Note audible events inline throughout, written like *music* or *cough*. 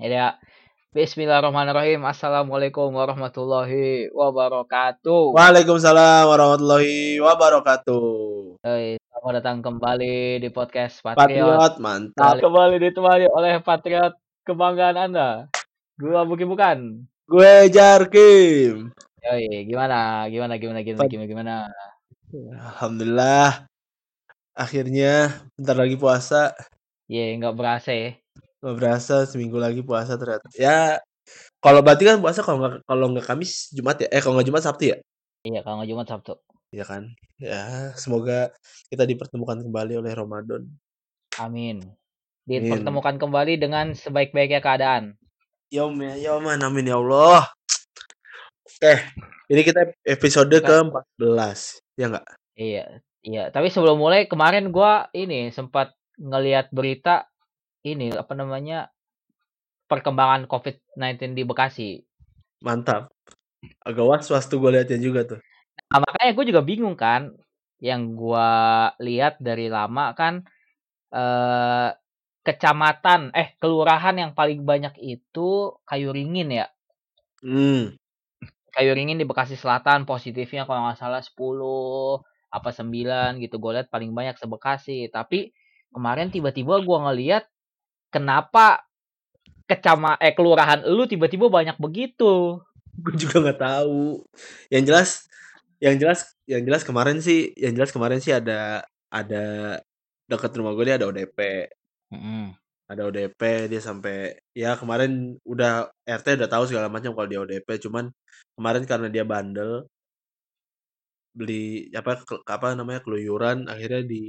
Ya, Bismillahirrahmanirrahim. Assalamualaikum warahmatullahi wabarakatuh. Waalaikumsalam warahmatullahi wabarakatuh. Hai, selamat datang kembali di podcast Patriot. Patriot mantap. Kembali ditemani oleh Patriot kebanggaan Anda. Gua bukan bukan. Gue Jarkim. Yoi, gimana? Gimana gimana gimana gimana gimana? Alhamdulillah. Akhirnya bentar lagi puasa. Iya, nggak berasa ya. Gak berasa seminggu lagi puasa ternyata. Ya kalau berarti kan puasa kalau nggak kalau nggak Kamis Jumat ya. Eh kalau nggak Jumat Sabtu ya. Iya, kalau nggak Jumat Sabtu. Iya kan. Ya semoga kita dipertemukan kembali oleh Ramadan. Amin. Dipertemukan kembali dengan sebaik-baiknya keadaan. Yaum ya, yaum amin ya Allah. Oke, ini kita episode ke-14. Ya enggak? Iya, iya. Tapi sebelum mulai kemarin gua ini sempat ngelihat berita ini apa namanya perkembangan COVID-19 di Bekasi. Mantap. Agak was-was tuh gue liatnya juga tuh. Nah, makanya gue juga bingung kan. Yang gua lihat dari lama kan eh kecamatan eh kelurahan yang paling banyak itu Kayu Ringin ya. Hmm. Kayu Ringin di Bekasi Selatan positifnya kalau nggak salah 10 apa 9 gitu gue lihat paling banyak sebekasi tapi kemarin tiba-tiba gua ngeliat kenapa kecama eh kelurahan lu tiba-tiba banyak begitu Gue juga nggak tahu. Yang jelas, yang jelas, yang jelas kemarin sih, yang jelas kemarin sih ada ada dekat rumah gue dia ada ODP. Mm-mm. Ada ODP dia sampai ya kemarin udah RT udah tahu segala macam kalau dia ODP cuman kemarin karena dia bandel beli apa ke- apa namanya keluyuran akhirnya di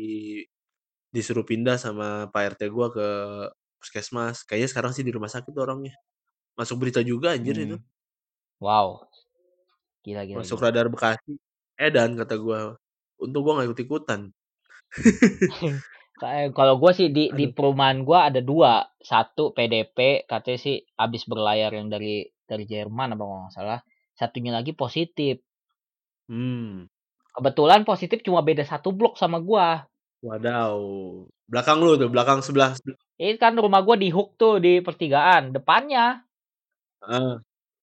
disuruh pindah sama Pak RT gua ke puskesmas. Kayaknya sekarang sih di rumah sakit orangnya. Masuk berita juga anjir itu. Hmm. wow gila gila, Masuk gila. radar Bekasi. Edan kata gua. Untung gua gak ikut-ikutan. *laughs* Kayak- kalau gua sih di di perumahan gua ada dua satu PDP katanya sih habis berlayar yang dari dari Jerman apa nggak salah satunya lagi positif Hmm. kebetulan positif cuma beda satu blok sama gua Wadaw. Belakang lu tuh, belakang sebelah. Ini kan rumah gua di hook tuh di pertigaan depannya Ah.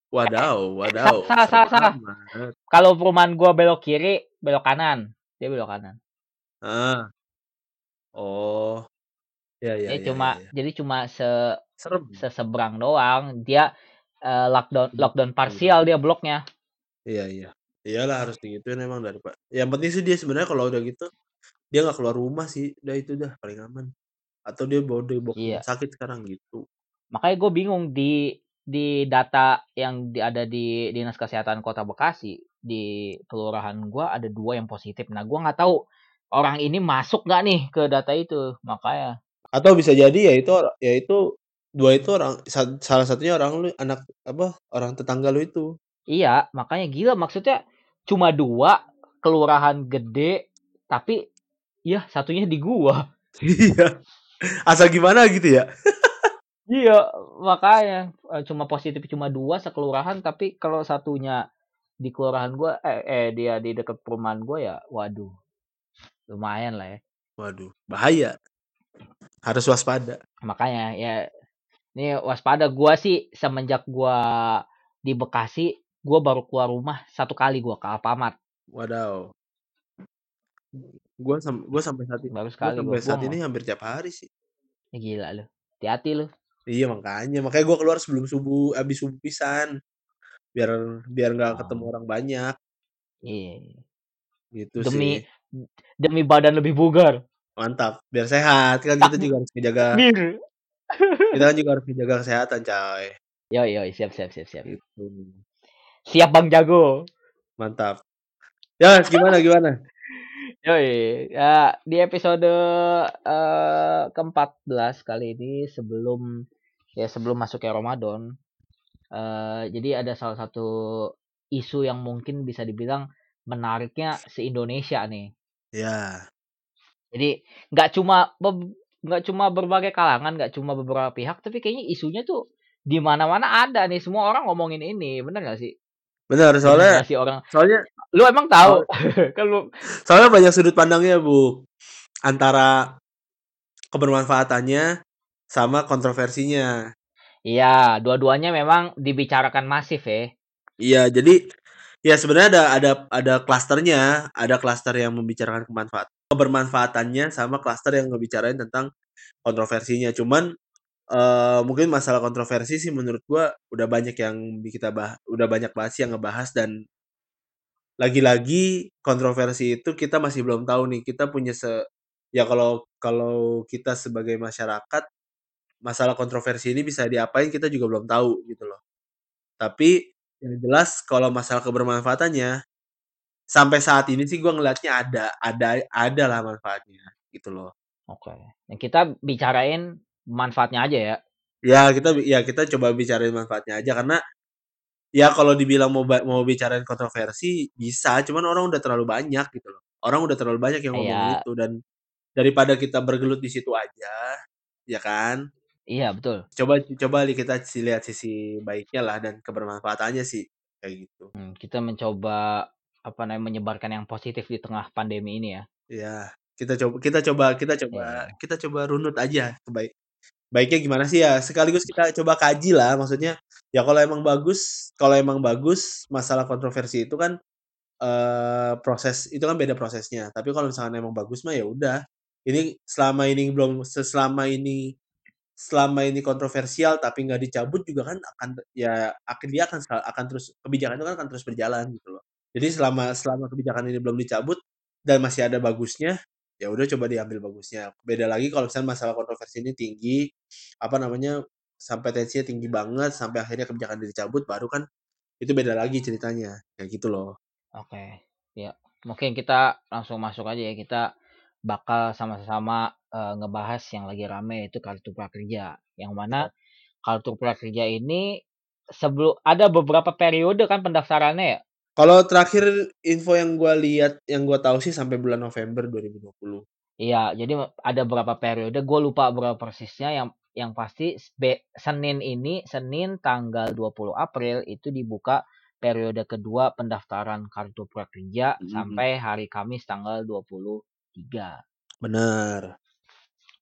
Wadaw, wadaw. salah, salah, salah. kalau perumahan gua belok kiri belok kanan dia belok kanan Ah. Oh. Ya ya Dia ya. cuma ya, ya. jadi cuma se Serem. seseberang doang dia eh, lockdown Hmm. lockdown parsial dia bloknya Iya iya. Iyalah harus digituin emang dari Pak. Yang penting sih dia sebenarnya kalau udah gitu dia nggak keluar rumah sih. Udah itu dah paling aman. Atau dia bawa dia bawa ke Iya. rumah sakit sekarang gitu. makanya gue bingung di di data yang di, ada di dinas kesehatan kota Bekasi di kelurahan gua ada dua yang positif nah gua nggak tahu orang ini masuk nggak nih ke data itu makanya Atau bisa jadi ya itu ya itu dua itu orang sa- salah satunya orang lu anak apa orang tetangga lu itu. iya makanya gila maksudnya cuma dua kelurahan gede tapi ya satunya di gua *laughs* Iya. Asal gimana gitu ya? Iya, makanya eh, cuma positif cuma dua sekelurahan, tapi kalau satunya di kelurahan gua, eh, eh dia di dekat perumahan gua ya, waduh, lumayan lah ya. Waduh, bahaya. Harus waspada. Makanya ya, ini waspada gua sih semenjak gua di Bekasi, gua baru keluar rumah satu kali gua ke Alfamart, Wadaw. Gua sam gua sampai saat ini baru gua sekali sampai gua. saat ini mau, hampir tiap hari sih. ya gila lu, hati-hati lu. Iya makanya, makanya gua keluar sebelum subuh, habis subuh pisan. Biar biar nggak ketemu Oh, orang banyak iya. gitu Demi sih. demi badan lebih bugar. Mantap, biar sehat. Kan kita juga harus menjaga *laughs* kita kan juga harus menjaga kesehatan, coy. Yo yo, siap siap siap siap. Gitu. Siap Bang Jago. Mantap. Ya, gimana gimana? Yoi, ya di episode eh, ke-14 kali ini sebelum ya sebelum masuknya Ramadan. eh jadi ada salah satu isu yang mungkin bisa dibilang menariknya se-Indonesia nih. Ya. Jadi nggak cuma nggak cuma berbagai kalangan, nggak cuma beberapa pihak, tapi kayaknya isunya tuh di mana-mana ada nih. Semua orang ngomongin ini, bener gak sih? Benar, soalnya sih orang? soalnya Lu emang tahu? *laughs* kan lu soalnya banyak sudut pandangnya, Bu. Antara kebermanfaatannya sama kontroversinya. Iya, dua-duanya memang dibicarakan masif ya. Iya, jadi ya sebenarnya ada ada ada klasternya, ada klaster yang membicarakan kemanfaat kebermanfaatannya sama klaster yang ngebicarain tentang kontroversinya. Cuman eee, mungkin masalah kontroversi sih menurut gua udah banyak yang kita bah udah banyak sih yang ngebahas dan lagi-lagi kontroversi itu kita masih belum tahu nih, kita punya se ya kalau kalau kita sebagai masyarakat, masalah kontroversi ini bisa diapain kita juga belum tahu gitu loh. Tapi yang jelas kalau masalah kebermanfaatannya, sampai saat ini sih gua ngelihatnya ada ada ada lah manfaatnya gitu loh. Oke, yang kita bicarain manfaatnya aja ya. Ya kita ya kita coba bicarain manfaatnya aja karena, ya kalau dibilang mau mau bicarain kontroversi bisa, cuman orang udah terlalu banyak gitu loh. Orang udah terlalu banyak yang ngomongin Iya. itu dan daripada kita bergelut di situ aja, ya kan? Iya, betul. Coba coba kita lihat sisi baiknya lah dan kebermanfaatannya sih, kayak gitu. Mmm, kita mencoba, apa namanya, menyebarkan yang positif di tengah pandemi ini ya. Iya, kita cob kita coba kita coba Iya. kita coba runut aja kebaik baiknya gimana sih ya, sekaligus kita coba kaji lah maksudnya, ya kalau emang bagus kalau emang bagus masalah kontroversi itu kan, eee, proses itu kan beda prosesnya. Tapi kalau misalkan emang bagus mah ya udah, ini selama ini belum se selama ini selama ini kontroversial tapi nggak dicabut juga kan akan ya akan dia akan akan terus kebijakan itu kan akan terus berjalan gitu loh. Jadi selama selama kebijakan ini belum dicabut dan masih ada bagusnya, ya udah coba diambil bagusnya. Beda lagi kalau misalnya masalah kontroversi ini tinggi, apa namanya, sampai tensinya tinggi banget, sampai akhirnya kebijakan dicabut, baru kan itu beda lagi ceritanya, kayak gitu loh. Oke, ya. Mungkin kita langsung masuk aja ya, kita bakal sama-sama, eee, ngebahas yang lagi rame yaitu kartu prakerja. Yang mana kartu prakerja ini sebelu ada beberapa periode kan pendaftarannya ya? Kalau terakhir info yang gua lihat, yang gua tahu sih sampai bulan November 2020. Iya, jadi ada beberapa periode, gua lupa berapa persisnya, yang yang pasti Senin ini, Senin tanggal 20 April itu dibuka periode kedua pendaftaran kartu prakerja Mhm. sampai hari Kamis tanggal 23. Bener.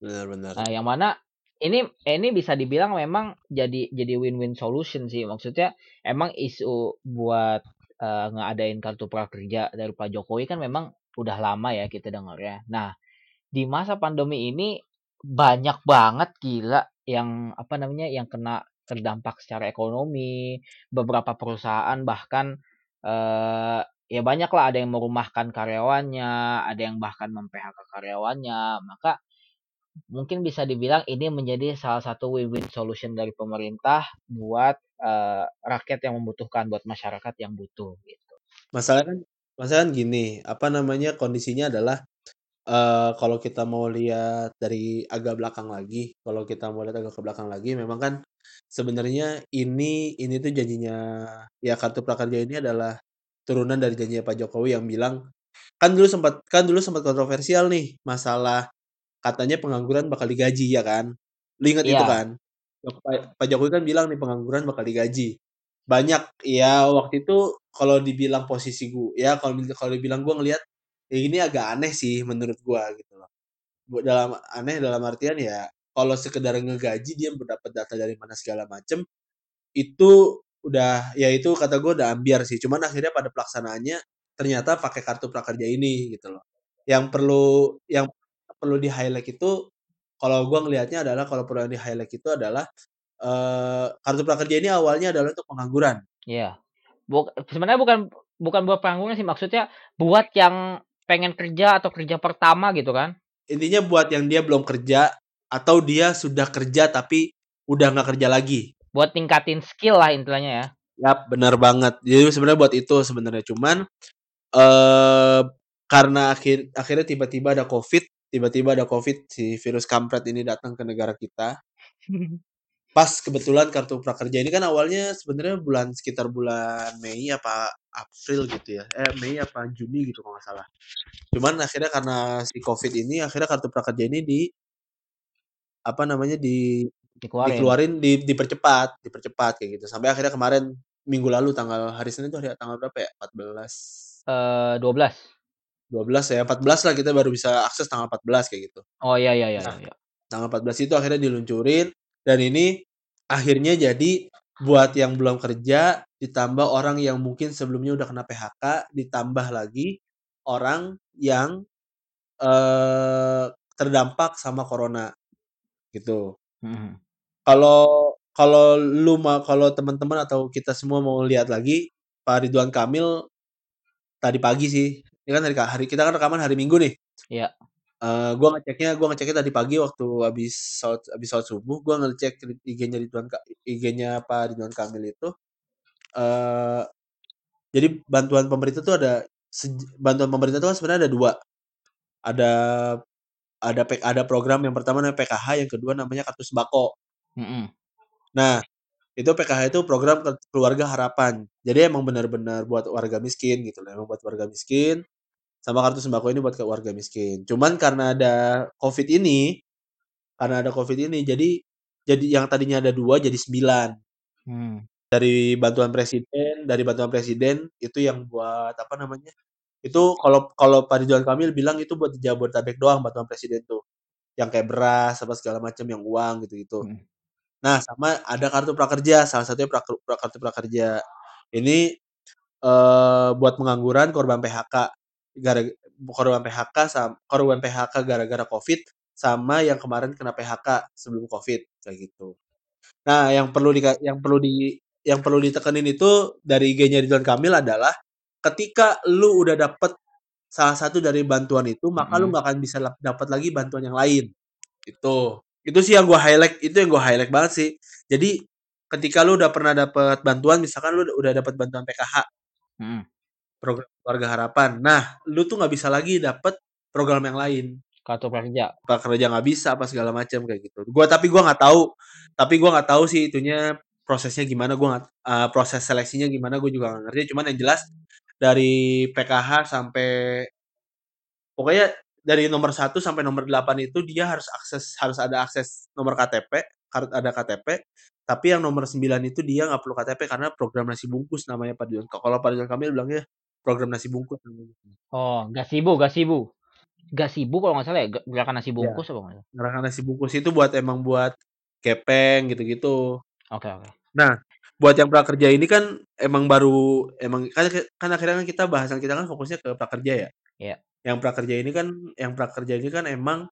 Bener bener. Nah, yang mana ini ini bisa dibilang memang jadi jadi win-win solution sih. Maksudnya emang isu buat, eee, ngadain kartu prakerja dari Pak Jokowi kan memang udah lama ya kita dengarnya. Nah, di masa pandemi ini banyak banget gila yang, apa namanya, yang kena terdampak secara ekonomi, beberapa perusahaan bahkan, eee, ya banyaklah ada yang merumahkan karyawannya, ada yang bahkan mem-PHK karyawannya. Maka mungkin bisa dibilang ini menjadi salah satu win-win solution dari pemerintah buat, eee, rakyat yang membutuhkan, buat masyarakat yang butuh, gitu. Masalahnya kan masalahnya kan gini, apa namanya, kondisinya adalah, eee, kalau kita mau lihat dari agak belakang lagi, kalau kita mau lihat agak ke belakang lagi, memang kan sebenarnya ini ini tuh janjinya ya kartu prakerja ini adalah turunan dari janjinya Pak Jokowi yang bilang kan dulu sempat kan dulu sempat kontroversial nih, masalah katanya pengangguran bakal digaji, ya kan? Lu inget itu Iya. kan? Pak Pak Jokowi kan bilang nih pengangguran bakal digaji. Banyak ya waktu itu kalau dibilang posisi gu ya kalau di kalau dibilang gua ngelihat, ya ini agak aneh sih menurut gua gitu loh. Bu dalam aneh dalam artian ya, kalau sekedar ngegaji dia mau dapat data dari mana segala macem, itu udah ya itu kata gua udah ambyar sih. Cuman akhirnya pada pelaksanaannya ternyata pakai kartu prakerja ini gitu loh. Yang perlu yang perlu di-highlight itu kalau gua ngelihatnya adalah kalau perlu yang di-highlight itu adalah, eee, kartu prakerja ini awalnya adalah untuk pengangguran. Iya. Buk sebenarnya bukan bukan buat pengangguran sih, maksudnya buat yang pengen kerja atau kerja pertama gitu kan. Intinya buat yang dia belum kerja atau dia sudah kerja tapi udah nggak kerja lagi. Buat ningkatin skill lah intinya ya. Yap, bener banget. Jadi sebenarnya buat itu sebenarnya, cuman, eee, karena akhir akhirnya tiba-tiba ada Covid tiba-tiba ada Covid, si virus kampret ini datang ke negara kita. *laughs* Pas kebetulan kartu prakerja ini kan awalnya sebenarnya bulan sekitar bulan Mei apa April gitu ya, eh, Mei apa Juni gitu kalau nggak salah. Cuman akhirnya karena si Covid ini, akhirnya kartu prakerja ini di apa namanya, di Dikeluarin. dikeluarin, di dipercepat dipercepat kayak gitu. Sampai akhirnya kemarin minggu lalu tanggal hari Senin itu hari tanggal berapa ya? 14 Eee, 12. 12 ya, 14 lah kita baru bisa akses tanggal 14 kayak gitu. Oh, ya ya ya Nah, ya ya. tanggal 14 itu akhirnya diluncurin dan ini akhirnya jadi buat yang belum kerja ditambah orang yang mungkin sebelumnya udah kena PHK ditambah lagi orang yang eee, terdampak sama corona gitu. Mhm. Kalau kalau lu kalau teman-teman atau kita semua mau lihat lagi Pak Ridwan Kamil tadi pagi sih, ini kan hari hari kita kan rekaman hari Minggu nih. Iya. Eee, gua ngeceknya gua ngeceknya tadi pagi waktu habis salat habis salat subuh, gua ngecek IG-nya Ridwan Ka IG-nya Pak Ridwan Kamil itu, eee, jadi bantuan pemerintah tuh ada bantuan pemerintah itu kan sebenarnya ada 2, ada ada ada program yang pertama namanya PKH, yang kedua namanya kartu sembako. Mhm. Nah, itu PKH itu program ke keluarga harapan. Jadi emang benar-benar buat warga miskin gitu loh, emang buat warga miskin, sama kartu sembako ini buat ke warga miskin. Cuman karena ada Covid ini karena ada Covid ini, jadi jadi yang tadinya ada 2 jadi 9. Mmm. Dari bantuan presiden dari bantuan presiden itu yang buat apa namanya, itu kalau kalau Pak Ridwan Kamil bilang itu buat Jabodetabek doang bantuan presiden tuh, yang kayak beras apa segala macam, yang uang gitu-gitu. Mhm. Nah, sama ada kartu prakerja, salah satunya praku pra kartu prakerja. Ini, eee, buat pengangguran korban PHK, gara korban PHK sam korban PHK gara-gara Covid, sama yang kemarin kena PHK sebelum Covid, kayak gitu. Nah, yang perlu dika yang perlu di yang perlu ditekenin itu dari IG-nya Ridwan Kamil adalah, ketika lu udah dapet salah satu dari bantuan itu, maka lu Mhm. nggak akan bisa dapat lagi bantuan yang lain, itu. Itu sih yang gua highlight itu yang gua highlight banget sih. Jadi, ketika lu udah pernah dapet bantuan, misalkan lu udah dapet bantuan PKH Mhm. Program keluarga harapan. Nah, lu tuh nggak bisa lagi dapet program yang lain. Kartu prakerja. Prakerja nggak bisa, apa segala macam, kayak gitu. Gua tapi gua nggak tahu tapi gua nggak tahu sih itunya prosesnya gimana, gua nggak eee, proses seleksinya gimana gua juga nggak ngerti, cuman yang jelas dari PKH sampai pokoknya dari nomor 1 sampai nomor 8 itu dia harus akses harus ada akses nomor KTP, harus ada KTP, tapi yang nomor 9 itu dia nggak perlu KTP karena program nasi bungkus namanya Pak Ridwan Ka kalau Pak Ridwan Kamil bilangnya program nasi bungkus namanya. Oh, Gasibu Gasibu. Gasibu kalau nggak salah ya? Ge Gerakan Nasi Iya, Bungkus apa nggak gerakan nasi bungkus itu buat emang buat gepeng gitu-gitu. Oke oke. Nah, buat yang prakerja ini kan emang baru emang kan kan akhirnya kan kita bahasan kita kan fokusnya ke prakerja ya. Iya. Yang prakerja ini kan yang prakerja ini kan emang,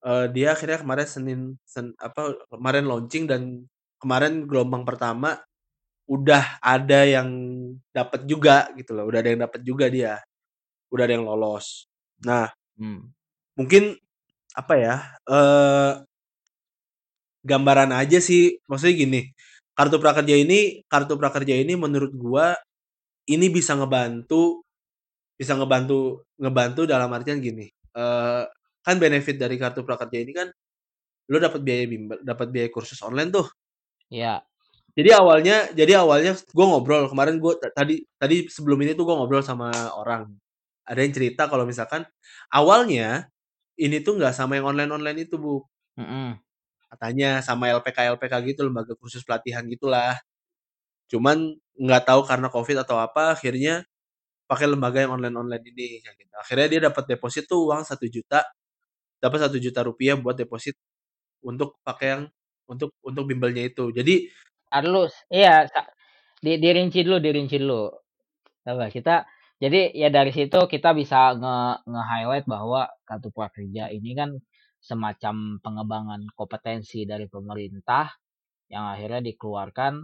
eee, dia akhirnya kemarin Senin sen apa, kemarin launching dan kemarin gelombang pertama udah ada yang dapet juga gitu loh, udah ada yang dapet juga dia, udah ada yang lolos. Nah Mmm. mungkin apa ya, eee gambaran aja sih, maksudnya gini, kartu prakerja ini kartu prakerja ini menurut gua, ini bisa ngebantu bisa ngebantu ngebantu dalam artian gini, eee, kan benefit dari kartu prakerja ini kan, lu dapet biaya bimbel dapet biaya kursus online tuh. Iya. Jadi awalnya jadi awalnya gua ngobrol kemarin ta tadi tadi sebelum ini tuh gua ngobrol sama orang, ada yang cerita kalau misalkan awalnya ini tuh nggak sama yang online-online itu, Bu. Mhm. Katanya sama LPK-LPK gitu, lembaga kursus pelatihan gitulah. Cuman nggak tahu karena Covid atau apa, akhirnya pakai lembaga yang online-online ini, kayak gitu. Akhirnya dia dapat deposit tuh uang Rp1.000.000 dapat Rp1.000.000 buat deposit untuk pakai yang untuk untuk bimbelnya itu. Jadi Dulu, iya di dirinci dulu dirinci dulu. Coba kita jadi ya dari situ kita bisa nge nge-highlight bahwa kartu prakerja ini kan semacam pengembangan kompetensi dari pemerintah yang akhirnya dikeluarkan,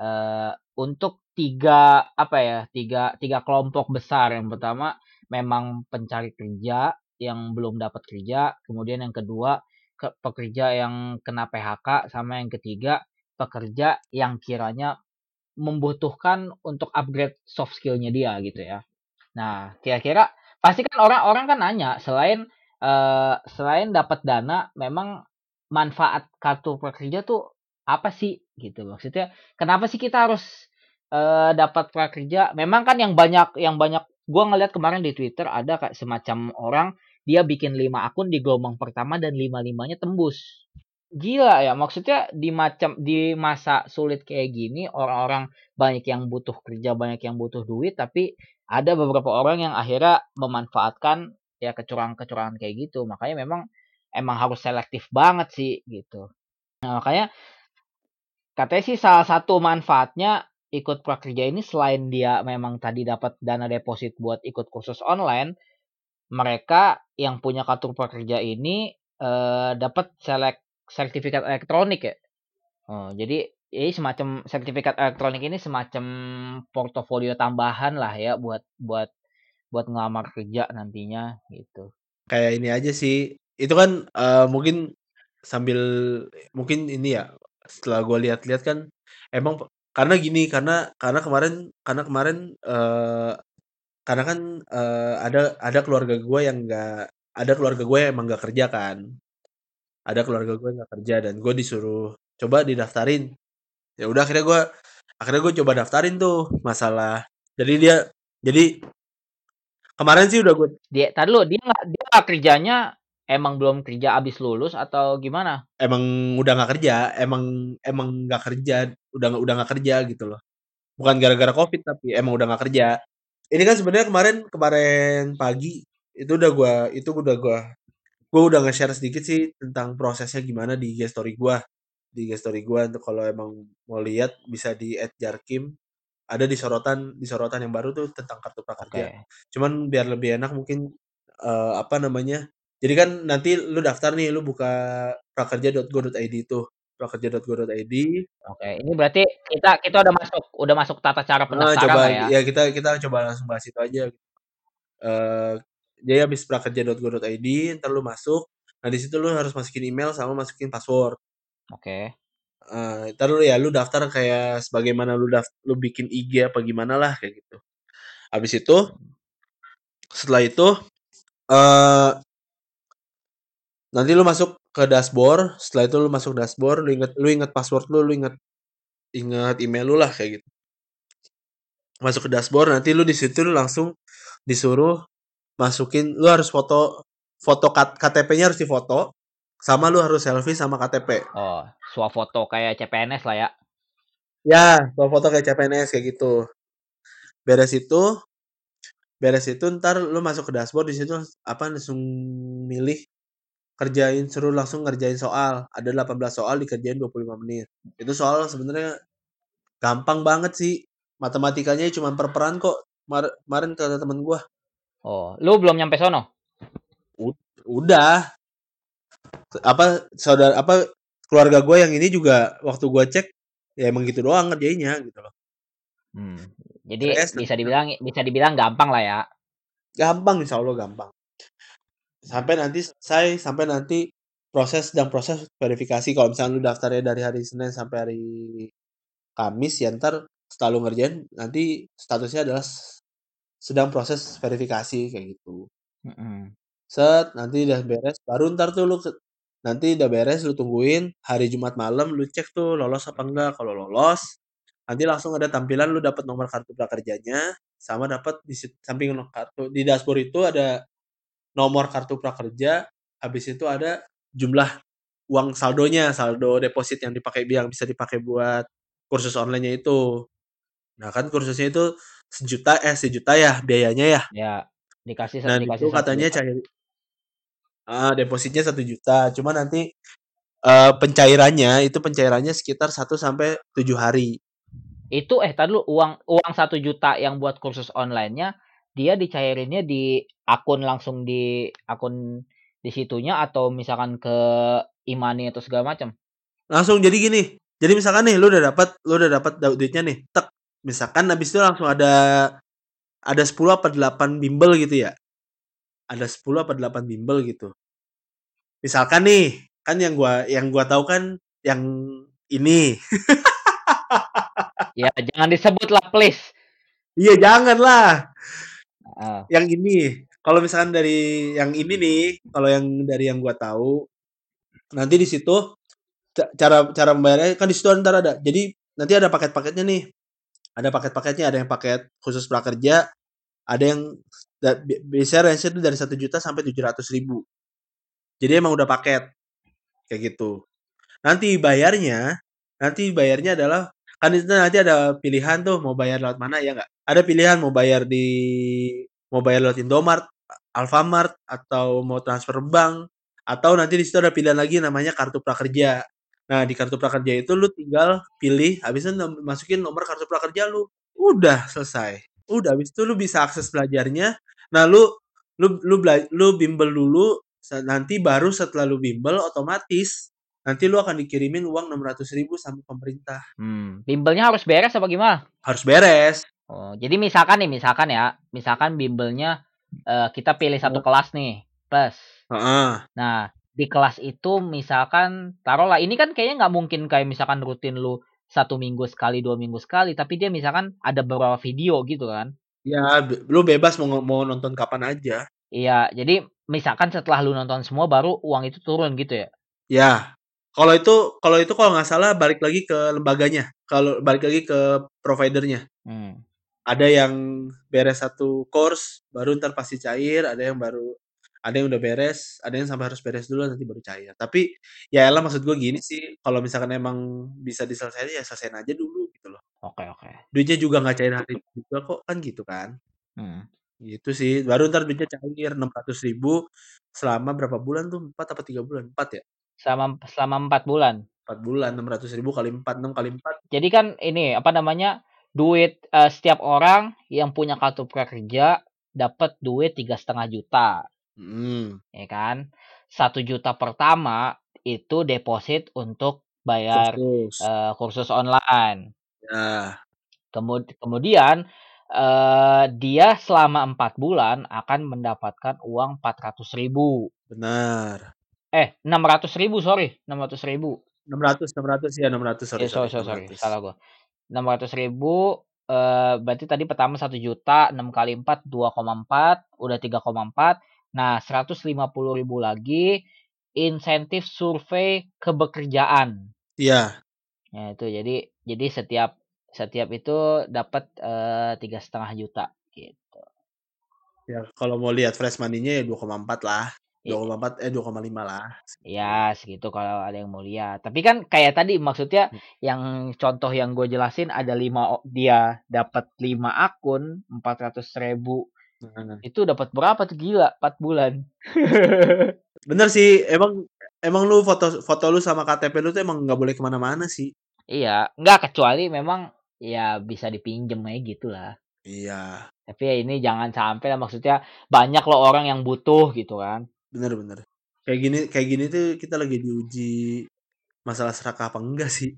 eee, untuk 3 apa ya, 3 3 kelompok besar. Yang pertama memang pencari kerja yang belum dapat kerja, kemudian yang kedua ke pekerja yang kena PHK, sama yang ketiga pekerja yang kiranya membutuhkan untuk upgrade soft skill-nya dia gitu ya. Nah, kira-kira pasti kan orang-orang kan nanya selain, eee, selain dapat dana memang manfaat kartu prakerja tuh apa sih? Gitu. Maksudnya kenapa sih kita harus, eee, dapat prakerja? Memang kan yang banyak yang banyak gua ngelihat kemarin di Twitter ada kayak semacam orang dia bikin 5 akun di gelombang pertama dan lima-limanya tembus. Gila ya, maksudnya di macam di masa sulit kayak gini orang-orang banyak yang butuh kerja, banyak yang butuh duit, tapi ada beberapa orang yang akhirnya memanfaatkan ya kecurangan-kecurangan kayak gitu. Makanya memang emang harus selektif banget sih gitu. Nah, makanya katanya sih salah satu manfaatnya ikut prakerja ini selain dia memang tadi dapat dana deposit buat ikut kursus online, mereka yang punya kartu prakerja ini eh, dapat selek sertifikat elektronik ya. Oh, jadi ini semacam sertifikat elektronik ini semacam portofolio tambahan lah ya buat buat buat ngelamar kerja nantinya gitu. Kayak ini aja sih. Itu kan uh, mungkin sambil mungkin ini ya setelah gue lihat-lihat kan emang karena gini karena karena kemarin karena kemarin uh, karena kan uh, ada ada keluarga gue yang enggak ada keluarga gue yang emang gak kerja kan ada keluarga gue yang gak kerja dan gue disuruh coba didaftarin. Ya udah akhirnya gue akhirnya gue coba daftarin tuh masalah. Jadi dia jadi kemarin sih udah gue dia tadi lo dia nggak dia gak kerjanya emang belum kerja abis lulus atau gimana? Emang udah nggak kerja emang emang nggak kerja udah udah nggak kerja gitu loh. Bukan gara-gara covid tapi emang udah nggak kerja. Ini kan sebenarnya kemarin kemarin pagi itu udah gue itu udah gue gue udah nge-share sedikit sih tentang prosesnya gimana di IG story gue di IG story gue untuk kalau emang mau lihat bisa di @jarkim ada di sorotan di sorotan yang baru tuh tentang kartu prakerja. Oke. Cuman biar lebih enak mungkin uh, apa namanya? Jadi kan nanti lu daftar nih, lu buka prakerja.go.id tuh prakerja.go.id. Oke, ini berarti kita kita udah masuk udah masuk tata cara Nah, pendaftaran coba lah ya. ya kita kita coba langsung bahas itu aja. Uh, jadi habis prakerja.go.id, ntar lu masuk. Nah di situ lu harus masukin email sama masukin password. Oke. Uh, ntar lu ya lu daftar kayak sebagaimana lu daft lu bikin IG apa gimana lah kayak gitu. Habis itu setelah itu uh, nanti lu masuk ke dashboard, setelah itu lu masuk dashboard, lu inget lu inget password lu, lu inget inget email lu lah kayak gitu. Masuk ke dashboard, nanti lu di situ lu langsung disuruh masukin lu harus foto foto KTP-nya harus difoto sama lu harus selfie sama KTP. Oh, foto kayak CPNS lah ya. Ya, foto kayak CPNS kayak gitu. Beres itu beres itu ntar lu masuk ke dashboard di situ apa langsung milih kerjain suruh langsung ngerjain soal. Ada 18 soal dikerjain 25 menit. Itu soal sebenarnya gampang banget sih. Matematikanya cuma per peran kok. Kemarin kata temen gua. Oh, lu belum nyampe sono? Udah. Apa saudara apa keluarga gue yang ini juga waktu gue cek ya emang gitu doang ngerjainnya gitu loh. Hmm. Jadi Stress, bisa dibilang bisa dibilang gampang lah ya. Gampang insya Allah gampang. Sampai nanti selesai, sampai nanti proses dan proses verifikasi. Kalau misalnya lu daftarnya dari hari Senin sampai hari Kamis ya ntar setelah lu ngerjain nanti statusnya adalah sedang proses verifikasi kayak gitu. Mm -hmm. Set nanti udah beres baru ntar tuh lu nanti udah beres lu tungguin hari Jumat malam lu cek tuh lolos apa enggak kalau lolos nanti langsung ada tampilan lu dapat nomor kartu prakerjanya sama dapat di samping kartu di dashboard itu ada nomor kartu prakerja habis itu ada jumlah uang saldonya saldo deposit yang dipakai yang bisa dipakai buat kursus online-nya itu nah kan kursusnya itu sejuta eh sejuta ya biayanya ya. Ya dikasih nah dikasih itu katanya cair uh, depositnya satu juta. Cuma nanti uh, pencairannya itu pencairannya sekitar 1 sampai 7 hari. Itu eh tadi lu uang uang satu juta yang buat kursus online-nya dia dicairinnya di akun langsung di akun di situnya atau misalkan ke imani atau segala macam? Langsung jadi gini jadi misalkan nih lu udah dapat lu udah dapat duitnya nih tek misalkan habis itu langsung ada ada 10 apa 8 bimbel gitu ya? Ada 10 apa 8 bimbel gitu. Misalkan nih kan yang gua yang gua tahu kan yang ini. *laughs* Ya jangan disebut lah please. Iya jangan lah uh. yang ini kalau misalkan dari yang ini nih kalau yang dari yang gua tahu nanti di situ cara cara membayarnya kan di situ ntar ada jadi nanti ada paket-paketnya nih ada paket-paketnya ada yang paket khusus prakerja ada yang biasanya range itu dari satu juta sampai tujuh ratus ribu. Jadi emang udah paket kayak gitu. Nanti bayarnya nanti bayarnya adalah kan itu nanti ada pilihan tuh mau bayar lewat mana ya nggak? Ada pilihan mau bayar di mau bayar lewat Indomart Alfamart atau mau transfer bank atau nanti di situ ada pilihan lagi namanya kartu prakerja Nah, di kartu prakerja itu lu tinggal pilih, habis itu masukin nomor kartu prakerja lu. Udah selesai. Udah, habis itu lu bisa akses belajarnya. Nah, lu lu lu bela lu bimbel dulu, nanti baru setelah lu bimbel otomatis nanti lu akan dikirimin uang Rp600.000 sama pemerintah. Hmm, bimbelnya harus beres apa gimana? Harus beres. Oh, jadi misalkan nih, misalkan ya, misalkan bimbelnya, eee, kita pilih satu Heeh. kelas nih, plus. Heeh. Nah, di kelas itu misalkan taruhlah ini kan kayaknya nggak mungkin kayak misalkan rutin lu 1 minggu sekali, 2 minggu sekali, tapi dia misalkan ada beberapa video gitu kan. Be lu bebas mau mau nonton kapan aja. Iya, jadi misalkan setelah lu nonton semua baru uang itu turun gitu ya? Ya. Kalau itu kalau itu kalau nggak salah balik lagi ke lembaganya, kalau balik lagi ke provider-nya. Mmm. Ada yang beres 1 course, baru entar pasti cair, ada yang baru ada yang udah beres, ada yang sampai harus beres dulu nanti baru cair. Tapi, ya elah maksud gua gini sih, kalau misalkan emang bisa diselesain ya selesaiin aja dulu gitu loh. Oke oke. Duitnya juga nggak cair hari juga kok, kan gitu kan. Mhm. Gitu sih, baru entar duitnya cair Rp600.000 selama berapa bulan tuh, 4 apa 3 bulan? 4 ya? Selama selama 4 bulan? 4 bulan, Rp600.000 kali 4, 6 kali 4. Jadi kan ini, apa namanya, duit, eee, setiap orang yang punya kartu prakerja dapat duit Rp3.500.000. Mhm. Ya kan. Rp1.000.000 pertama itu deposit untuk bayar, Kursus. eee, kursus online. Ya. Kemud kemudian, eee, dia selama 4 bulan akan mendapatkan uang Rp400.000. Benar. Eh, Rp600.000 sorry, Rp600.000. 600 600 iya 600 sorry Eh, sorry, sorry sorry sorry, 600. salah gua. Rp600.000, eee, berarti tadi pertama Rp1.000.000, 6 kali 4, 2,4, udah 3,4. Nah, Rp150.000 lagi insentif survei kebekerjaan. Iya. Nah itu, jadi jadi setiap setiap itu dapat, eee, Rp3.500.000 gitu. Ya, kalau mau lihat fresh money-nya ya 2,4 lah, I 2,4 eh 2,5 lah. Iya, segitu kalau ada yang mau lihat. Tapi kan kayak tadi maksudnya Hmm. yang contoh yang gue jelasin ada 5 o dia dapat 5 akun, Rp400.000, Heeh. itu dapat berapa tuh, gila 4 bulan. *laughs* Bener sih, emang emang lu foto foto lu sama KTP lu tuh emang nggak boleh ke mana-mana sih. Iya, enggak kecuali memang ya bisa dipinjam aja gitulah. Iya. Tapi ya ini jangan sampai lah, maksudnya banyak loh orang yang butuh gitu kan. Bener bener. Kayak gini kayak gini tuh kita lagi diuji masalah serakah apa enggak sih.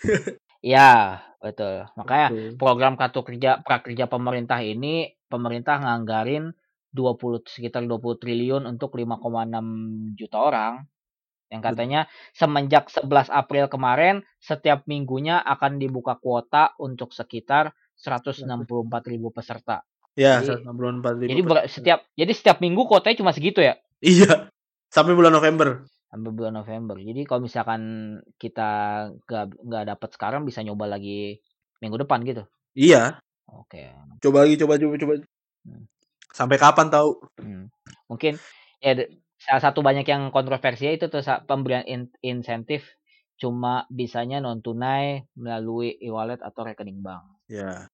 *laughs* Iya, betul. Makanya Betul. program kartu kerja prakerja pemerintah ini, pemerintah nganggarin 20 sekitar Rp20.000.000.000 untuk 5,6 juta orang. Yang katanya semenjak 11 April kemarin, setiap minggunya akan dibuka kuota untuk sekitar 164.000 peserta. Ya, Jadi 164.000 jadi ber peserta. setiap jadi setiap minggu kuotanya cuma segitu ya? Iya, sampai bulan November. Sampai bulan November. Jadi kalau misalkan kita nggak nggak dapat sekarang bisa nyoba lagi minggu depan gitu? Iya. Oke. Coba lagi, coba coba coba. Hmm. Sampai kapan tahu. Mmm, mungkin ya salah satu banyak yang kontroversinya itu tuh pemberian in insentif cuma bisanya non tunai melalui e-wallet atau rekening bank. Ya.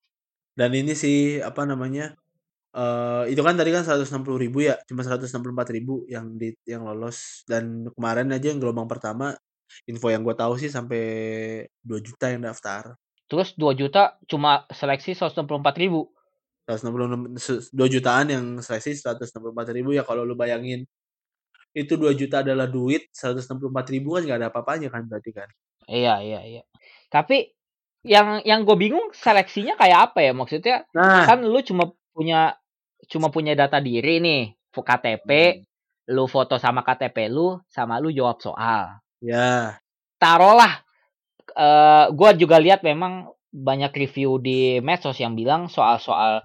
Dan ini sih, apa namanya, eee, itu kan tadi kan Rp160.000 ya, cuma Rp164.000 yang di yang lolos dan kemarin aja yang gelombang pertama, info yang gua tahu sih sampai 2.000.000 yang daftar. Terus 2.000.000 cuma seleksi 164.000? 166 se 2.000.000-an yang seleksi 164.000 ya kalau lu bayangin, itu 2.000.000 adalah duit, 164.000 kan nggak ada apa-apanya kan berarti kan. Iya iya iya. Tapi yang yang gue bingung seleksinya kayak apa ya? Maksudnya Nah. kan lu cuma punya cuma punya data diri nih, KTP, Hmm. lu foto sama KTP lu, sama lu jawab soal. Ya. Taruhlah, eee, gua juga lihat memang banyak review di medsos yang bilang soal-soal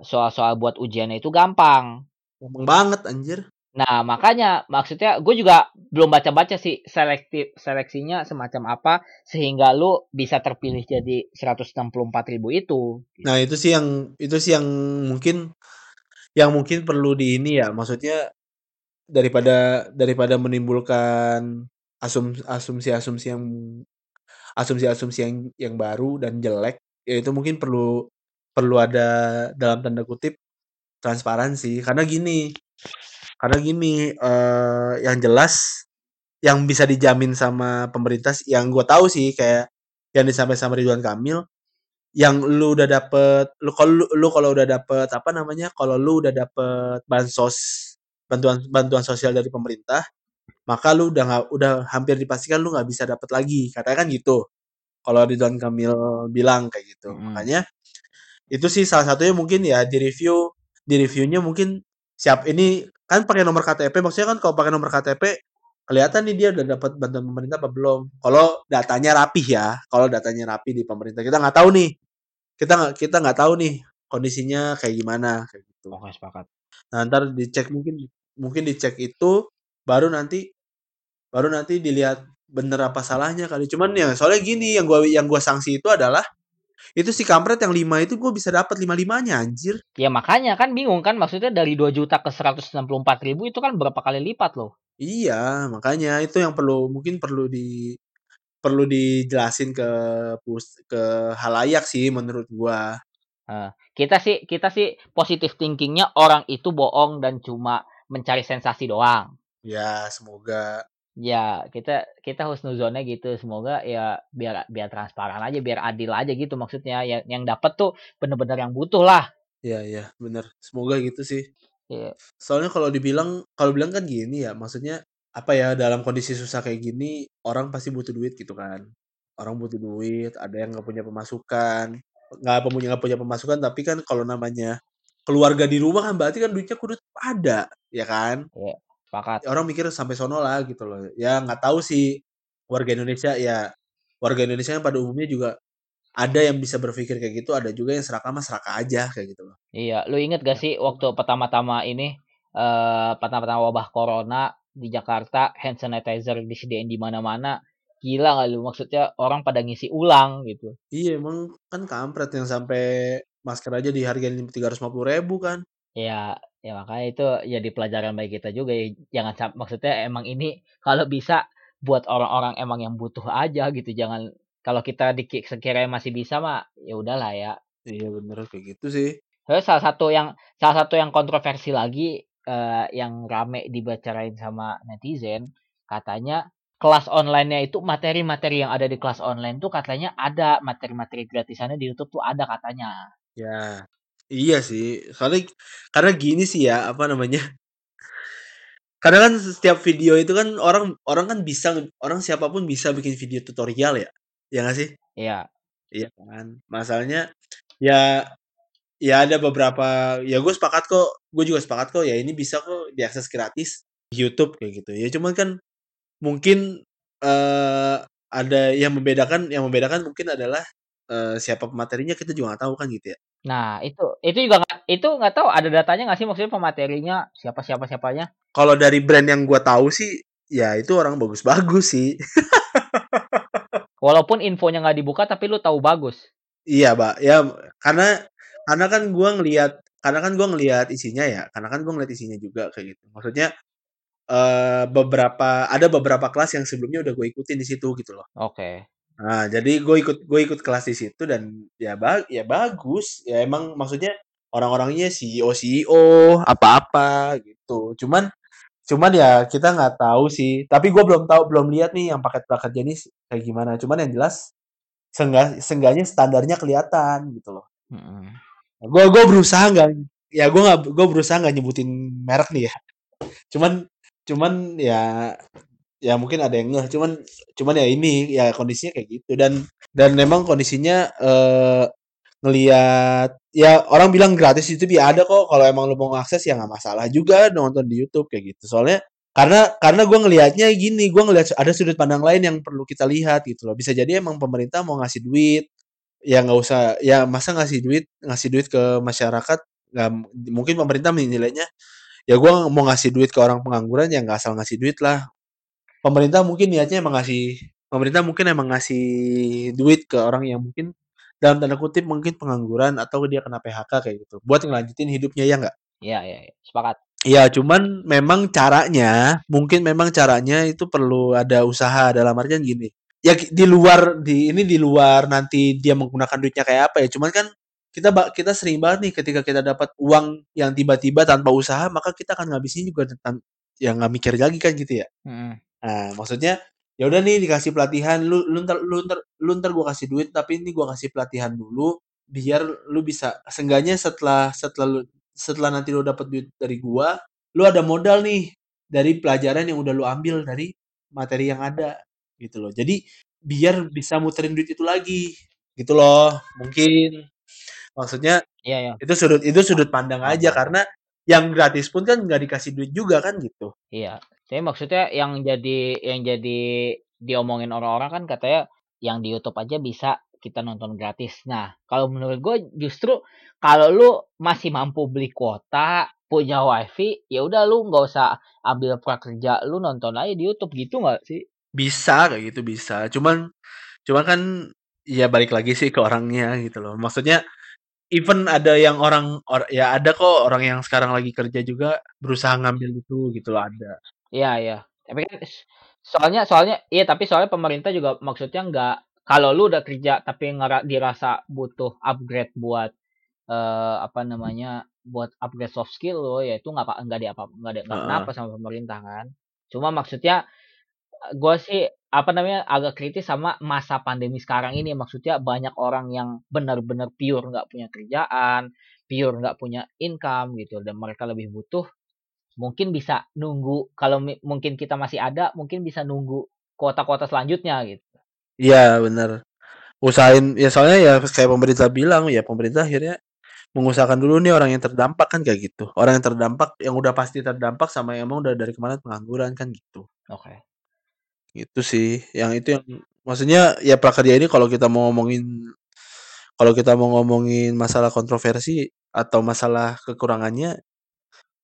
soal-soal buat ujiannya itu gampang. Gampang banget anjir. Nah, makanya maksudnya gue juga belum baca-baca sih selektif seleksinya semacam apa sehingga lu bisa terpilih jadi 164.000 itu. Nah, itu sih yang itu sih yang mungkin yang mungkin perlu di ini ya, maksudnya daripada daripada menimbulkan asum asumsi-asumsi yang asumsi-asumsi yang yang baru dan jelek, ya itu mungkin perlu perlu ada dalam tanda kutip "transparansi." Karena gini karena gini, eee, yang jelas yang bisa dijamin sama pemerintah yang gue tahu sih kayak yang disampaikan sama Ridwan Kamil yang lu udah dapet lu kalau lu, lu kalau udah dapet apa namanya kalau lu udah dapet bansos bantuan bantuan sosial dari pemerintah maka lu udah nggak udah hampir dipastikan lu nggak bisa dapet lagi. Katanya kan gitu. Kalau Ridwan Kamil bilang kayak gitu. Mm-mm. makanya itu sih salah satunya mungkin ya di review di reviewnya mungkin siap ini kan pakai nomor KTP maksudnya kan kalau pakai nomor KTP kelihatan nih dia udah dapat bantuan pemerintah apa belum? Kalau datanya rapih ya kalau datanya rapi di pemerintah. Kita nggak tahu nih. Kita nggak kita nggak tahu nih kondisinya kayak gimana kayak gitu. Oke, sepakat. nah ntar dicek mungkin mungkin dicek itu baru nanti baru nanti dilihat bener apa salahnya kali cuman ya soalnya gini yang gua yang gua sanksi itu adalah itu si kampret yang lima itu gue bisa dapat lima limanya anjir Ya makanya kan bingung kan maksudnya dari 2 juta ke 164 ribu itu kan berapa kali lipat loh. iya makanya itu yang perlu mungkin perlu di perlu dijelasin ke pus ke halayak sih menurut gua Nah, kita sih kita sih positif thinkingnya orang itu bohong dan cuma mencari sensasi doang. Ya semoga. Ya kita kita husnuzonnya gitu. Semoga ya biar biar transparan aja biar adil aja gitu maksudnya. Yang yang dapat tuh bener-bener yang butuh lah. ya ya bener. Semoga gitu sih. Iya. soalnya kalau dibilang kalau bilang kan gini ya maksudnya apa ya dalam kondisi susah kayak gini orang pasti butuh duit gitu kan. Orang butuh duit ada yang nggak punya pemasukan nggak punya nggak punya pemasukan tapi kan kalau namanya keluarga di rumah kan berarti kan duitnya kudu ada ya kan? Iya, sepakat. orang mikir sampai sono lah gitu loh ya nggak tahu sih warga Indonesia ya warga Indonesia kan pada umumnya juga ada yang bisa berpikir kayak gitu ada juga yang serakah mah serakah aja kayak gitu loh Iya, lu inget gak sih waktu pertama-tama ini eh pertama-tama wabah corona di Jakarta hand sanitizer disediain di mana-mana. Gila gak lu maksudnya orang pada ngisi ulang gitu. iya emang kan kampret yang sampai masker aja dihargain tiga ratus lima puluh ribu kan Ya, ya makanya itu jadi pelajaran bagi kita juga ya. Jangan sam- maksudnya emang ini kalau bisa buat orang-orang emang yang butuh aja gitu. Jangan kalau kita dikit sekiranya masih bisa mah ya udahlah ya. iya bener kayak gitu sih Terus salah satu yang salah satu yang kontroversi lagi eh, yang rame dibicarain sama netizen katanya kelas online-nya itu materi-materi yang ada di kelas online tuh katanya ada materi-materi gratisannya di YouTube tuh ada katanya. ya iya sih soalnya karena gini sih ya apa namanya karena kan setiap video itu kan orang orang kan bisa orang siapa pun bisa bikin video tutorial ya ya nggak sih? Iya, iya kan masalahnya ya ya ada beberapa ya gue sepakat kok gue juga sepakat kok ya ini bisa kok diakses gratis di YouTube kayak gitu. Ya cuman kan mungkin eh ada yang membedakan yang membedakan mungkin adalah eh, siapa pematerinya kita juga nggak tahu kan gitu ya Nah, itu itu juga nggak itu nggak tahu ada datanya nggak sih maksudnya pematerinya siapa siapa siapanya? kalau dari brand yang gue tahu sih ya itu orang bagus-bagus sih Walaupun infonya nggak dibuka tapi lu tahu bagus. iya mbak ya karena karena kan gue ngelihat karena kan gue ngelihat isinya ya karena kan gue ngelihat isinya juga kayak gitu maksudnya eh beberapa ada beberapa kelas yang sebelumnya udah gue ikutin di situ gitu loh Oke. Nah, jadi gue ikut gue ikut kelas di situ dan ya ba ya bagus. Ya emang maksudnya orang-orangnya CEO CEO apa-apa gitu. Cuman cuman ya kita nggak tahu sih. Tapi gue belum tahu belum lihat nih yang paket prakerja ini kayak gimana. Cuman yang jelas seenggak, seenggaknya standarnya kelihatan gitu loh. Gue gue berusaha nggak ya gue nggak gue berusaha nggak nyebutin merek nih ya. Cuman cuman ya ya mungkin ada yang ngeh cuman cuman ya ini ya kondisinya kayak gitu. Dan dan memang kondisinya eh ngelihat ya orang bilang gratis YouTube ya ada kok. Kalau emang lu mau ngakses ya nggak masalah juga nonton di YouTube kayak gitu. Soalnya karena karena gue ngelihatnya gini gue ngelihat ada sudut pandang lain yang perlu kita lihat gitu loh. Bisa jadi emang pemerintah mau ngasih duit ya nggak usah ya masa ngasih duit ngasih duit ke masyarakat nggak mungkin pemerintah menilainya ya gue mau ngasih duit ke orang pengangguran ya nggak asal ngasih duit lah pemerintah mungkin niatnya emang ngasih pemerintah mungkin emang ngasih duit ke orang yang mungkin dalam tanda kutip mungkin pengangguran atau dia kena PHK kayak gitu buat ngelanjutin hidupnya ya nggak Iya, iya, iya. sepakat. ya cuman memang caranya mungkin memang caranya itu perlu ada usaha dalam artian gini ya di luar di ini di luar nanti dia menggunakan duitnya kayak apa ya cuman kan kita kita sering banget nih ketika kita dapat uang yang tiba-tiba tanpa usaha maka kita akan ngabisin juga tan- ya nggak mikir lagi kan gitu ya Mm-mm. Nah, maksudnya ya udah nih dikasih pelatihan lu lu ntar lu ntar lu ntar gua kasih duit tapi ini gua kasih pelatihan dulu biar lu bisa seenggaknya setelah setelah lu setelah nanti lu dapat duit dari gua lu ada modal nih dari pelajaran yang udah lu ambil dari materi yang ada gitu loh. Jadi biar bisa muterin duit itu lagi gitu loh mungkin. Maksudnya Iya ya, itu sudut itu sudut pandang aja karena yang gratis pun kan nggak dikasih duit juga kan gitu. Iya. Tapi maksudnya yang jadi yang jadi diomongin orang-orang kan katanya yang di YouTube aja bisa kita nonton gratis. Nah, kalau menurut gue justru kalau lu masih mampu beli kuota, punya wifi, ya udah lu nggak usah ambil prakerja, lu nonton aja di YouTube gitu nggak sih? bisa kayak gitu bisa cuman cuman kan ya balik lagi sih ke orangnya gitu loh maksudnya even ada yang orang or, ya ada kok orang yang sekarang lagi kerja juga berusaha ngambil itu gitu loh ada Iya iya. Tapi kan s soalnya soalnya iya tapi soalnya pemerintah juga maksudnya nggak kalau lu udah kerja tapi ngera dirasa butuh upgrade buat, eee, apa namanya, buat upgrade soft skill lo, ya itu nggak nggak diapa nggak ada nggak heeh kenapa sama pemerintah kan. Cuma maksudnya, eee, gua sih, apa namanya, agak kritis sama masa pandemi sekarang ini. Maksudnya banyak orang yang benar-benar pure nggak punya kerjaan, pure nggak punya income gitu dan mereka lebih butuh Mungkin bisa nunggu kalau mungkin kita masih ada, mungkin bisa nunggu kuota-kuota selanjutnya gitu. iya bener usahain ya soalnya ya kayak pemerintah bilang ya pemerintah akhirnya mengusahakan dulu nih orang yang terdampak kan kayak gitu orang yang terdampak yang udah pasti terdampak sama yang emang udah dari kemarin pengangguran kan gitu Oke. gitu sih yang itu yang maksudnya ya prakerja ini kalau kita mau ngomongin kalau kita mau ngomongin masalah kontroversi atau masalah kekurangannya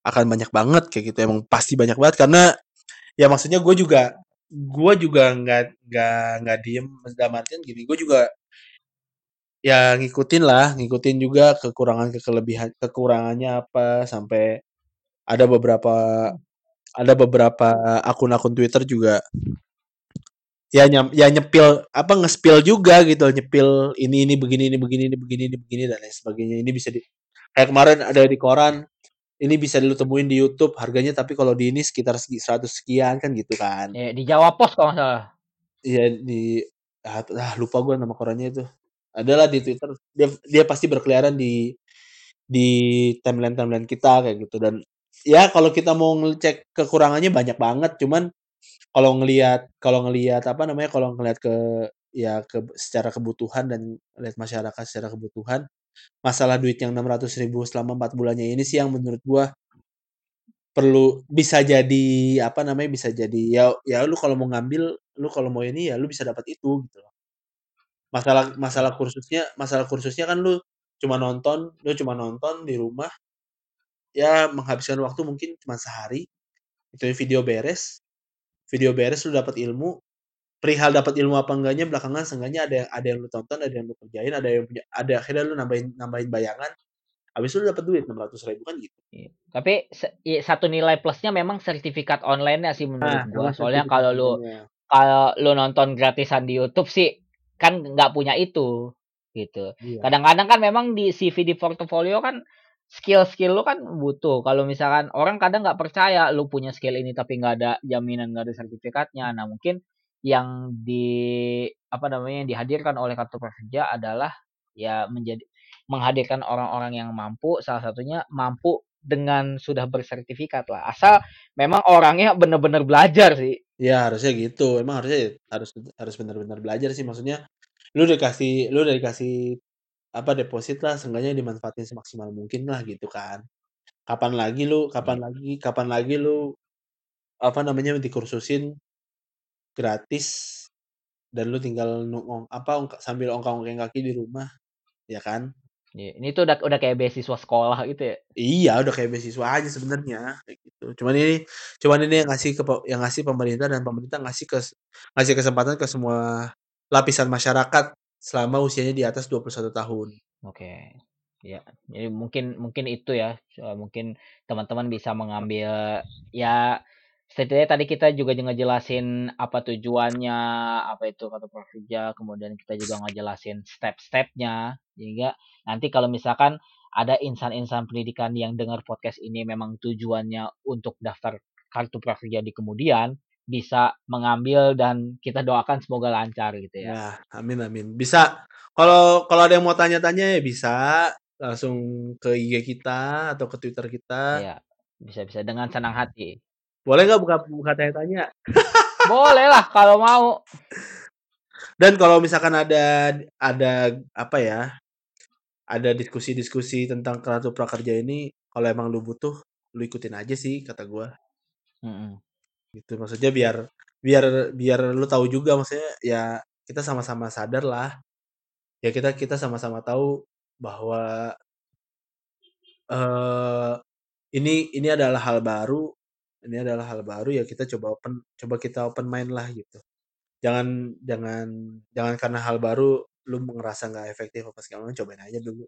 akan banyak banget kayak gitu. Emang pasti banyak banget karena ya maksudnya gue juga gue juga nggak nggak nggak diem dalam artian gini gue juga ya ngikutin lah ngikutin juga kekurangan kekelebihan kekurangannya apa sampai ada beberapa ada beberapa akun-akun Twitter juga ya nyam, ya nyepil apa ngespil juga gitu nyepil ini ini begini ini begini ini begini ini begini dan lain sebagainya. Ini bisa di kayak kemarin ada di koran ini bisa lu temuin di YouTube harganya tapi kalau di ini sekitar segi- 100 sekian kan gitu kan Ya di Jawa Pos kalau nggak salah. Iya di ah, lupa gue nama korannya itu. Adalah di Twitter dia dia pasti berkeliaran di di timeline-timeline kita kayak gitu dan ya kalau kita mau ngecek kekurangannya banyak banget cuman kalau ngelihat kalau ngelihat apa namanya kalau ngelihat ke ya ke secara kebutuhan dan lihat masyarakat secara kebutuhan masalah duit yang 600.000 selama 4 bulannya ini sih yang menurut gua perlu bisa jadi apa namanya bisa jadi ya ya lu kalau mau ngambil lu kalau mau ini ya lu bisa dapat itu gitu loh. Masalah masalah kursusnya masalah kursusnya kan lu cuma nonton lu cuma nonton di rumah, ya menghabiskan waktu mungkin cuma sehari, itu video beres video beres lu dapat ilmu, perihal dapat ilmu apa enggaknya belakangan seenggaknya ada yang ada yang lu tonton, ada yang lu kerjain, ada yang punya ada akhirnya lu nambahin nambahin bayangan, habis itu lu dapat duit Rp600.000 kan gitu. Iya. Tapi se i satu nilai plusnya memang sertifikat online-nya sih Nah, menurut gua. memang Soalnya kalau lu kalau lu nonton gratisan di YouTube sih kan nggak punya itu, gitu. Iya. Kadang-kadang kan memang di CV di portofolio kan skill-skill lu kan butuh. Kalau misalkan orang kadang nggak percaya lu punya skill ini tapi nggak ada jaminan, nggak ada sertifikatnya. Nah, mungkin yang di apa namanya, yang dihadirkan oleh kartu prakerja adalah ya menjadi menghadirkan orang-orang yang mampu, salah satunya mampu dengan sudah bersertifikat lah. Asal memang orangnya bener-bener belajar sih. Iya harusnya gitu, emang harusnya ya harus harus benar-benar belajar sih maksudnya, lu dikasih lu udah dikasih Apa, deposit lah seenggaknya dimanfaatin semaksimal mungkin lah gitu kan. Kapan lagi lu kapan Iya lagi kapan lagi lu, apa namanya, dikursusin gratis dan lu tinggal nu ong apa, sambil ongkang-ongkang kaki di rumah, ya kan? iya. Ini tuh udah udah kayak beasiswa sekolah gitu ya? Iya, udah kayak beasiswa aja sebenarnya, gitu. Cuman ini cuman ini yang ngasih ke yang ngasih pemerintah dan pemerintah ngasih kes ngasih kesempatan ke semua lapisan masyarakat selama usianya di atas 21 tahun. Oke. Ya, jadi mungkin mungkin itu ya, eee, mungkin teman-teman bisa mengambil ya setidaknya tadi kita juga ngejelasin apa tujuannya, apa itu kartu prakerja, kemudian kita juga ngejelasin step-stepnya, sehingga nanti kalau misalkan ada insan-insan pendidikan yang dengar podcast ini memang tujuannya untuk daftar kartu prakerja di kemudian, bisa mengambil dan kita doakan semoga lancar gitu ya. Ya, amin amin. Bisa kalau kalau ada yang mau tanya-tanya ya bisa langsung ke IG kita atau ke Twitter kita. Iya, bisa-bisa dengan senang hati. Boleh nggak buka buka tanya-tanya? *laughs* Boleh lah kalau mau. Dan kalau misalkan ada ada apa ya? Ada diskusi-diskusi tentang kartu prakerja ini, kalau emang lu butuh, lu ikutin aja sih kata gua. Mm-mm. Gitu maksudnya biar biar biar lu tahu juga maksudnya ya kita sama-sama sadar lah. Ya kita kita sama-sama tahu bahwa eh ini ini adalah hal baru. Ini adalah hal baru ya kita coba open coba kita open mind lah gitu. Jangan jangan jangan karena hal baru lu ngerasa nggak efektif apa segala macam cobain aja dulu.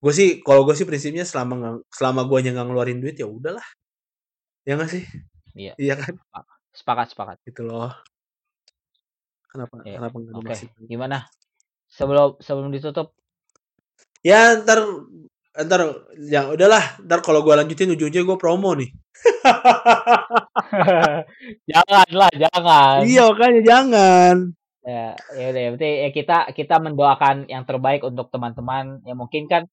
Gue sih kalau gue sih prinsipnya selama nggak selama gue nggak ngeluarin duit ya udahlah. Ya nggak sih? Iya. Iya kan? Sepakat, sepakat. Gitu loh. Kenapa kenapa nggak Oke, masih? gimana? Sebelum sebelum ditutup, Ya ntar ntar ya udahlah ntar kalau gue lanjutin ujung-ujungnya gue promo nih. *laughs* jangan lah, jangan. iya makanya jangan. Ya, ya udah, berarti ya kita kita mendoakan yang terbaik untuk teman-teman. Ya mungkin kan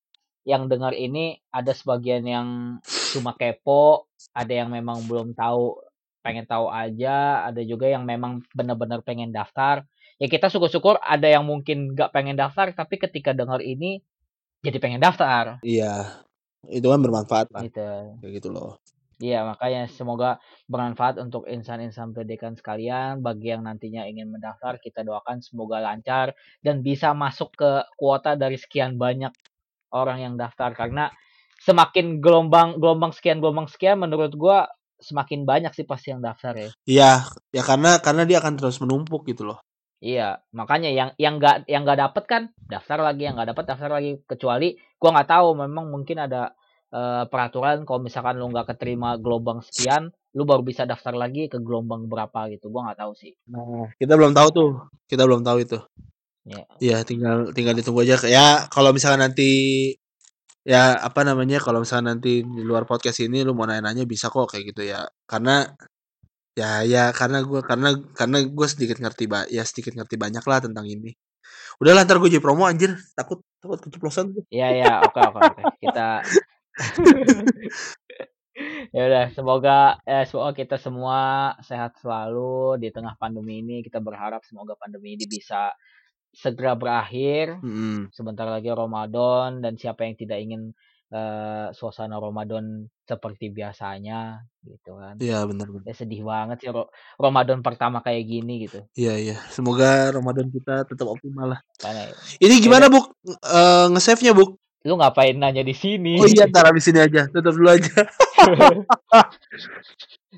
yang dengar ini ada sebagian yang cuma kepo, ada yang memang belum tahu, pengen tahu aja, ada juga yang memang benar-benar pengen daftar. Ya kita syukur-syukur ada yang mungkin nggak pengen daftar, tapi ketika dengar ini jadi pengen daftar. Iya. Itu kan bermanfaat lah. Gitu. Kayak gitu loh. Iya, makanya semoga bermanfaat untuk insan-insan pendidikan sekalian. Bagi yang nantinya ingin mendaftar, kita doakan semoga lancar dan bisa masuk ke kuota dari sekian banyak orang yang daftar. Karena semakin gelombang gelombang sekian gelombang sekian, menurut gua semakin banyak sih pasti yang daftar ya. Iya, ya karena karena dia akan terus menumpuk gitu loh. Iya, makanya yang yang nggak yang nggak dapet kan daftar lagi, yang nggak dapet daftar lagi. Kecuali gua nggak tahu, memang mungkin ada eh, peraturan kalau misalkan lu nggak keterima gelombang sekian, lu baru bisa daftar lagi ke gelombang berapa gitu. Gua nggak tahu sih. Nah, kita belum tahu tuh. Kita belum tahu itu. Ya. Iya, tinggal tinggal ditunggu aja. Ya, kalau misalkan nanti ya apa namanya kalau misalkan nanti di luar podcast ini lu mau nanya-nanya bisa kok kayak gitu ya. Karena ya ya karena gua karena karena gue sedikit ngerti ba ya sedikit ngerti banyak lah tentang ini. Udah lah ntar gue jadi promo anjir takut takut keceplosan gue. Iya ya, oke oke oke. Kita ya udah semoga eh, semoga kita semua sehat selalu di tengah pandemi ini. Kita berharap semoga pandemi ini bisa segera berakhir. Mm-mm. Sebentar lagi Ramadan dan siapa yang tidak ingin eh, suasana Ramadan seperti biasanya gitu kan. Iya benar benar. Ya sedih banget sih Ramadan pertama kayak gini gitu. Iya iya. Semoga Ramadan kita tetap optimal lah. Karena Ini gimana Buk? Eh, nge-save-nya Buk? Lu ngapain nanya di sini? Oh iya ntar habis ini aja. Tutup dulu aja. *laughs*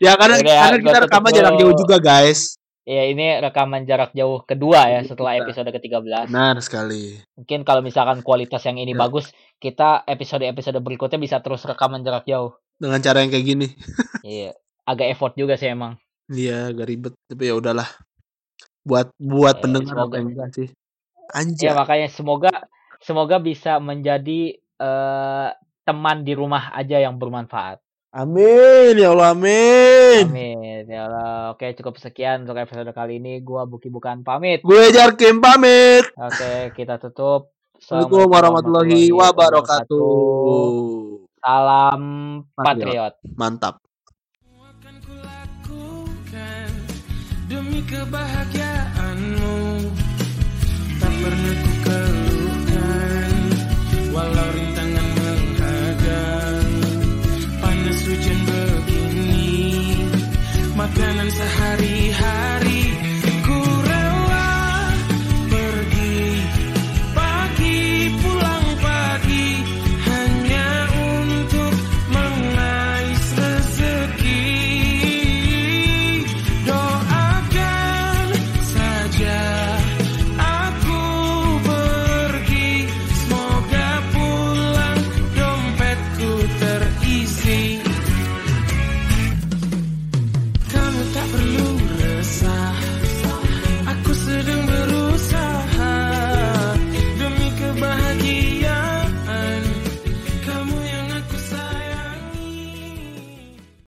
ya karena Yaudah, karena kita rekaman jarak dulu. jauh juga guys. Ya ini rekaman jarak jauh kedua ya setelah Kita. episode ke-13. Benar sekali. Mungkin kalau misalkan kualitas yang ini Ya. bagus, kita episode-episode berikutnya bisa terus rekaman jarak jauh. Dengan cara yang kayak gini. *laughs* Iya, agak effort juga sih emang. Iya agak ribet tapi ya udahlah. Buat buat Eh, pendengar semoga- sih? Ya Anjay. makanya semoga semoga bisa menjadi eh, teman di rumah aja yang bermanfaat. Amin ya Allah amin. Amin. Ya Allah. Oke, cukup sekian untuk episode kali ini. Gua Buki bukan pamit. Gue Jarkim pamit. Oke, kita tutup. Assalamualaikum warahmatullahi wabarakatuh. Salam Patriot. Mantap. demi kebahagiaanmu tak pernah ku keluhkan walau rintangan menghadang panas hujan begini makanan sehari-hari